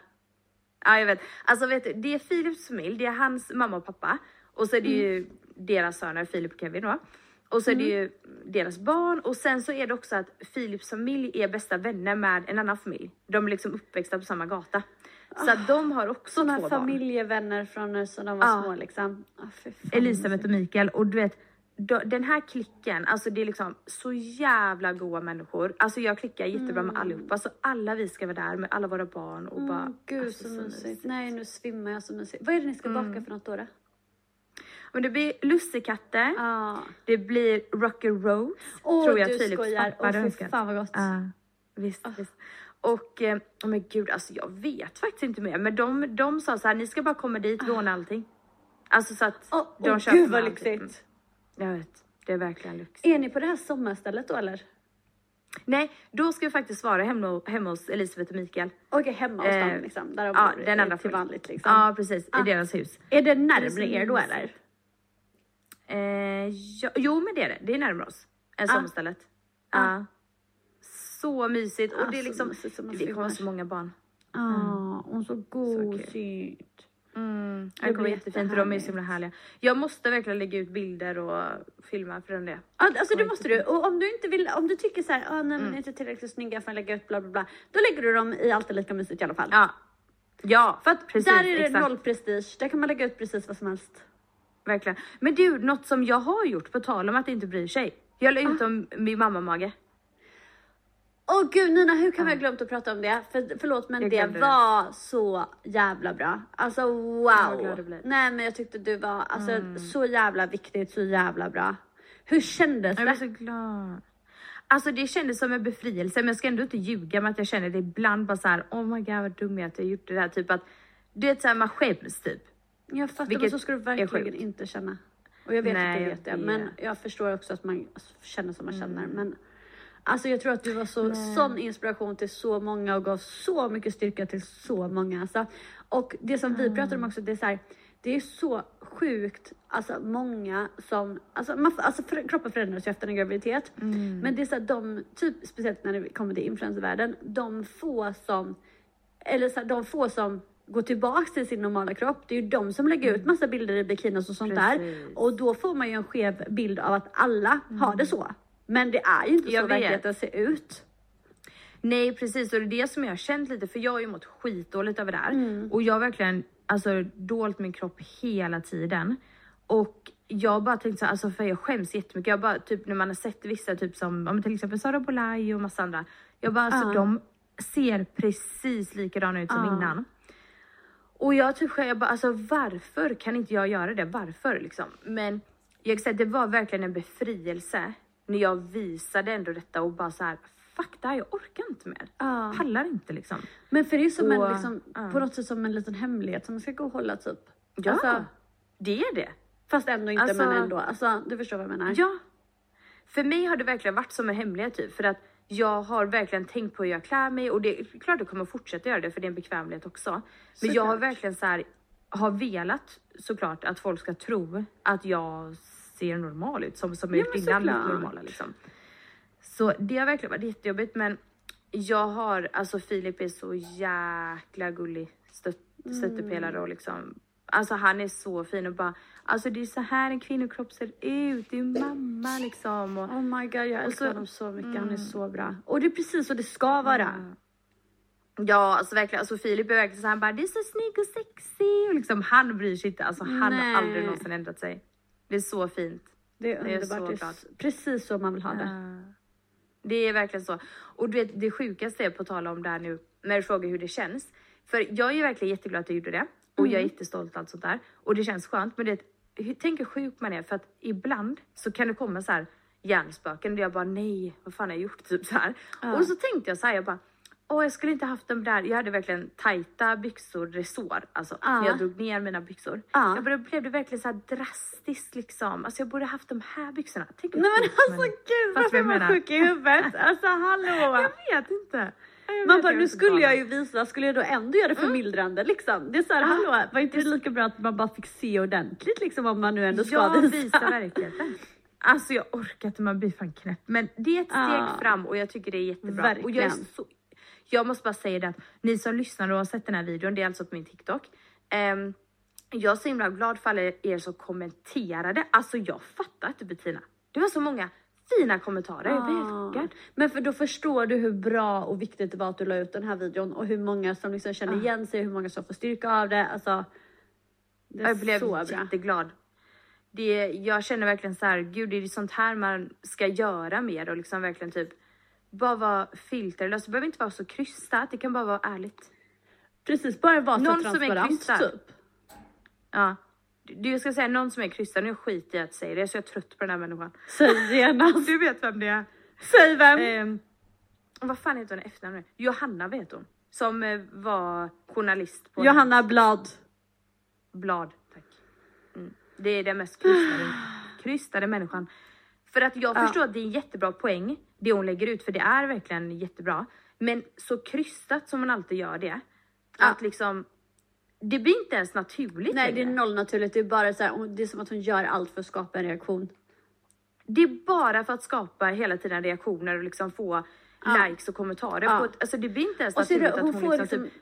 Ja jag vet. Alltså vet du, det är Philips familj, det är hans mamma och pappa. Och så är det ju Mm. deras söner, Filip och Kevin då. Och så är det ju deras barn och sen så är det också att Philips familj är bästa vänner med en annan familj. De är liksom uppväxta på samma gata. Så att de har också Såna två barn. familjevänner från när så de var Ja. små liksom. Fan. Elisabeth och Mikael och du vet den här klicken, alltså det är liksom så jävla goa människor. Alltså jag klickar jättebra med allihopa. Så alla vi ska vara där med alla våra barn och bara... Mm, gud alltså, så mysigt. Nej nu svimmar jag så mysigt. Vad är det ni ska Mm. baka för något då? då? Men det blir lussekatter. Ah. Det blir Rocky Rose. Åh tror jag du skojar. Åh hade fy fan vad gott. Ja, visst, visst. Och eh, oh men gud, alltså jag vet faktiskt inte mer. Men de, de sa så här, ni ska bara komma dit, låna allting. Alltså så att Åh de åh, köper gud vad lyxigt. Mm, Jag vet, det är verkligen lyx. Är ni på det här sommarstället då eller? Nej, då ska vi faktiskt vara hemma, hemma hos Elisabeth och Mikael. Okej hemma hos dem Eh, liksom. Där de Ja, bor den andra till vanligt liksom. Ja, precis. Ah. I deras hus. Är det Det är närmare er då eller? Eh, ja, jo, men det är det. Det är närmare oss än Ah. sommarstället. Ja. Så mysigt. Ah, Och det är så liksom, det kommer svimmar. så många barn. Ja, och så gosigt. Mm, Det det kommer blir jättefint och de är så himla härliga. Jag måste verkligen lägga ut bilder och filma för den det. Alltså det måste du. Och om du inte vill, om du tycker så här, ah, nej men Mm. är inte tillräckligt snygga för att lägga ut bla bla bla. Då lägger du dem i Alltid Lika Mysigt i alla fall. Ja, ja För att precis, där är det exakt. noll prestige. Där kan man lägga ut precis vad som helst. Verkligen. Men du, något som jag har gjort på tal om att inte bry sig. Jag la Ah. ut om min mammamage. Åh gud Nina, hur kan vi ha glömt att prata om det? För, förlåt men det glömde det. var så jävla bra. Alltså wow. Nej men jag tyckte du var alltså, Mm. så jävla viktigt, så jävla bra. Hur kändes Jag blev det? så glad. Alltså det kändes som en befrielse, men jag ska ändå inte ljuga med att jag känner det ibland bara så här. Oh my god vad dum jag är att jag gjort det där. Typ att det är så här man skäms typ. Jag fattar, men Vilket så ska du verkligen inte känna. Och jag vet Nej, att du vet det. Mm. men jag förstår också att man känner som man känner. Men alltså jag tror att du var så, sån inspiration till så många och gav så mycket styrka till så många. Alltså. Och det som vi pratar om också, det är så här, det är så sjukt, alltså många som, alltså, man, alltså för, kroppen förändras ju efter en graviditet. Mm. Men det är så här, de, typ speciellt när det kommer till influencervärlden, de få som eller så här, de få som går tillbaks till sin normala kropp, det är ju de som lägger ut massa bilder i bikinis och sånt där. Mm. Precis. Och då får man ju en skev bild av att alla har det så. Men det är ju inte Jag så vet. verkligheten ser ut. Nej precis och det är det som jag har känt lite för jag har ju mått skitdåligt över det här Mm. och jag har verkligen alltså dolt min kropp hela tiden och jag bara tänkt så alltså för jag skäms jättemycket. Jag bara typ när man har sett vissa typ som till exempel Sara Bolaj och massa andra. Jag bara alltså de ser precis likadana ut som Ja. innan. Och jag typ själv, jag bara alltså varför kan inte jag göra det? Varför liksom? Men jag säga det var verkligen en befrielse när jag visade ändå detta och bara så här fuck det här, jag orkar inte mer. Ja. Pallar inte liksom. Men för det är som en, Och, liksom, ja. på något sätt som en liten hemlighet som man ska gå och hålla typ. Ja, Alltså, det är det. fast ändå inte Alltså- men ändå. Alltså du förstår vad jag menar. Ja. För mig har det verkligen varit som en hemlighet typ för att jag har verkligen tänkt på hur jag klär mig och det är klart jag kommer fortsätta göra det för det är en bekvämlighet också. Men jag har Såklart. verkligen så här har velat såklart att folk ska tro att jag ser normal ut som, som jag Ja, innan såklart. normala liksom. Så det har verkligen varit jättejobbigt men jag har, alltså Filip är så jäkla gullig stött, stöttepelare och liksom Alltså han är så fin och bara, alltså det är så här en kvinnokropp ser ut, det är mamma liksom. Och, Oh my god jag älskar så- honom så mycket, han är så bra. Och det är precis så det ska vara. Ja, alltså verkligen. Alltså Filip är verkligen så han bara, det är så snygg och sexig. Och liksom, han bryr sig inte. Alltså han Nej. har aldrig någonsin ändrat sig. Det är så fint. Det är Jag är så underbart, det är precis så man vill ha det. Det är verkligen så. Och du vet, det sjukaste är på tal om det här nu, när du frågar hur det känns. För jag är ju verkligen jätteglad att jag gjorde det. Och jag är jättestolt och allt sånt där. Och det känns skönt. Men det, tänk hur sjuk man är för att ibland så kan det komma så här hjärnspöken där jag bara nej, vad fan har jag gjort? Typ så här. Och så tänkte jag så här, jag bara Åh, jag skulle inte haft dem där. Jag hade verkligen tajta byxor, resår. Alltså, Ja. jag drog ner mina byxor. Ja. Jag började, blev det verkligen så här drastiskt liksom. Alltså jag borde haft de här byxorna. Tänk Nej men alltså gud varför är man sjuk i huvudet? Alltså hallå! Jag vet inte. Man bara, nu skulle jag ju visa, skulle jag då ändå göra det förmildrande liksom? Det är såhär, hallå, var inte det lika bra att man bara fick se ordentligt liksom om man nu ändå ska Jag visa? visar verkligheten. Alltså jag orkar inte, man blir fan knäpp. Men det är ett steg Ja. fram och jag tycker det är jättebra. Och jag, är Verkligen. så, jag måste bara säga det att ni som lyssnar och har sett den här videon, det är alltså på min TikTok. Ehm, jag är så himla glad för alla er som kommenterade. Alltså jag fattar inte Bettina. Det var så många fina kommentarer, helt chockad. Men för då förstår du hur bra och viktigt det var att du la ut den här videon och hur många som liksom Ah. känner igen sig, hur många som får styrka av det. Alltså, det Jag blev så jätteglad. Det, jag känner verkligen så här, gud det är sånt här man ska göra mer och liksom verkligen typ bara vara filterlös. Det behöver inte vara så krystat, det kan bara vara ärligt. Precis, bara vara så Någon som är transparent krystad. typ. Ja. Du, jag ska säga någon som är krystad, nu skiter jag i att säga det så jag är trött på den här människan. Säg genast. Du vet vem det är. Säg vem. Ehm, vad fan heter hon i efternamn nu? Johanna vet hon. Som eh, var journalist på Johanna Blad. Blad. Tack. Mm. Det är den mest krystade, krystade människan. För att jag Ja. förstår att det är en jättebra poäng, det hon lägger ut, för det är verkligen jättebra. Men så krystat som man alltid gör det, Ja. att liksom, det blir inte ens naturligt Nej det är längre. noll naturligt, det är bara så här, hon- det är som att hon gör allt för att skapa en reaktion. Det är bara för att skapa hela tiden reaktioner och liksom få Ja. likes och kommentarer. Ja. På ett, alltså det blir inte ens Och naturligt det, att hon hon, får liksom, liksom, typ,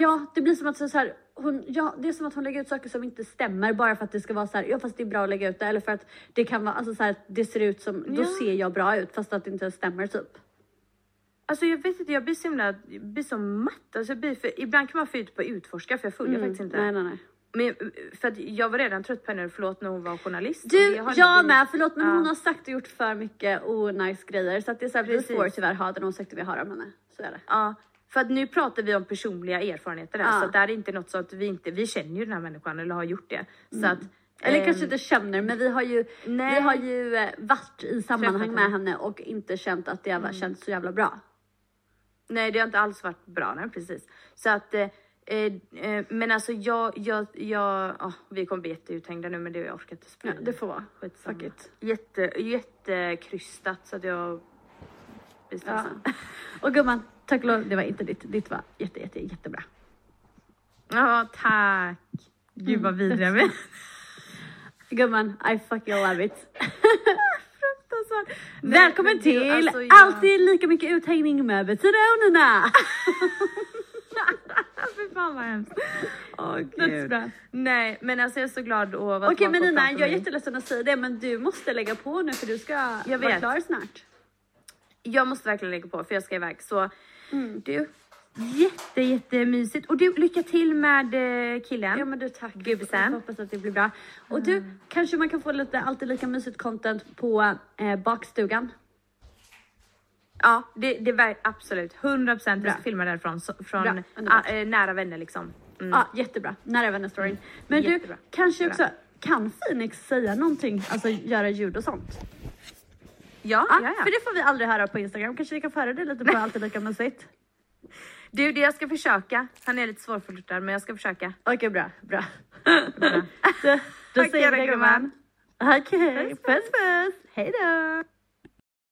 Ja, det blir som att så så här, hon, ja, det är som att hon lägger ut saker som inte stämmer bara för att det ska vara så här, ja fast det är bra att lägga ut det eller för att det kan vara, alltså så här, det ser ut som, då Ja. ser jag bra ut fast att det inte stämmer typ. Alltså jag vet inte, jag blir så himla, jag blir så matt. Alltså jag blir för, ibland kan man få ut på utforska för jag följer faktiskt inte. Nej, nej, nej. Men för att jag var redan trött på henne, förlåt när hon var journalist. Du, jag blivit- med, förlåt men Ja. hon har sagt och gjort för mycket onajs grejer så att det är så här, vi får tyvärr ha den åsikten vi har om henne. Så är det. Ja, för att nu pratar vi om personliga erfarenheter där, Ja. så att det här är inte något så att vi inte, vi känner ju den här människan eller har gjort det. Så att, Eller ehm, kanske inte känner men vi har ju, nej. vi har ju eh, varit i sammanhang med henne. och inte känt att det har känts så jävla bra. Nej, det har inte alls varit bra, nej precis. Så att, eh, eh, men alltså jag, jag, jag, åh, vi kommer bli jätteuthängda nu men det jag orkar inte Ja, sprida. det får vara. Skitsamma. Fuck it. Jätte, jättekrystat så att jag blir Ja. stressad. Och gumman, tack och lov, det var inte ditt. Ditt var jätte, jätte, jättebra. Ja, tack. Gud vad vidriga vi är. Gumman, I fucking love it. Nej, Välkommen men till alltså, jag- Alltid lika mycket uthängning med Bettina och Nina. Fy fan vad hemskt. Åh Dödsbra. Nej, men alltså jag är så glad att vara Okej tillbaka men Nina, jag är jätteledsen att säga det men du måste lägga på nu för du ska Jag vara vet. klar snart. Jag måste verkligen lägga på för jag ska iväg. Så Mm. du, jätte jättemysigt. Och du, lycka till med eh, killen. Ja men du tack. Jag hoppas att det blir bra. Och du, kanske man kan få lite alltid lika mysigt content på eh, bakstugan. Ja, det, det var absolut 100 procent. Vi ska filma därifrån så, från underbart. ah, eh, nära vänner liksom. Mm. Ja jättebra, nära vänner-storyn. Men Jättebra. du, kanske också, kan Phoenix säga någonting? Alltså göra ljud och sånt? Ja, Ja, ja, ja. för det får vi aldrig höra på Instagram. Kanske vi kan få höra det lite på Alltid Lika Mysigt. Du, det jag ska försöka. Han är lite svårflörtad men jag ska försöka. Okej bra, bra. Bra. Då, då säger vi det gumman. gumman. Okej, puss puss. Hej då.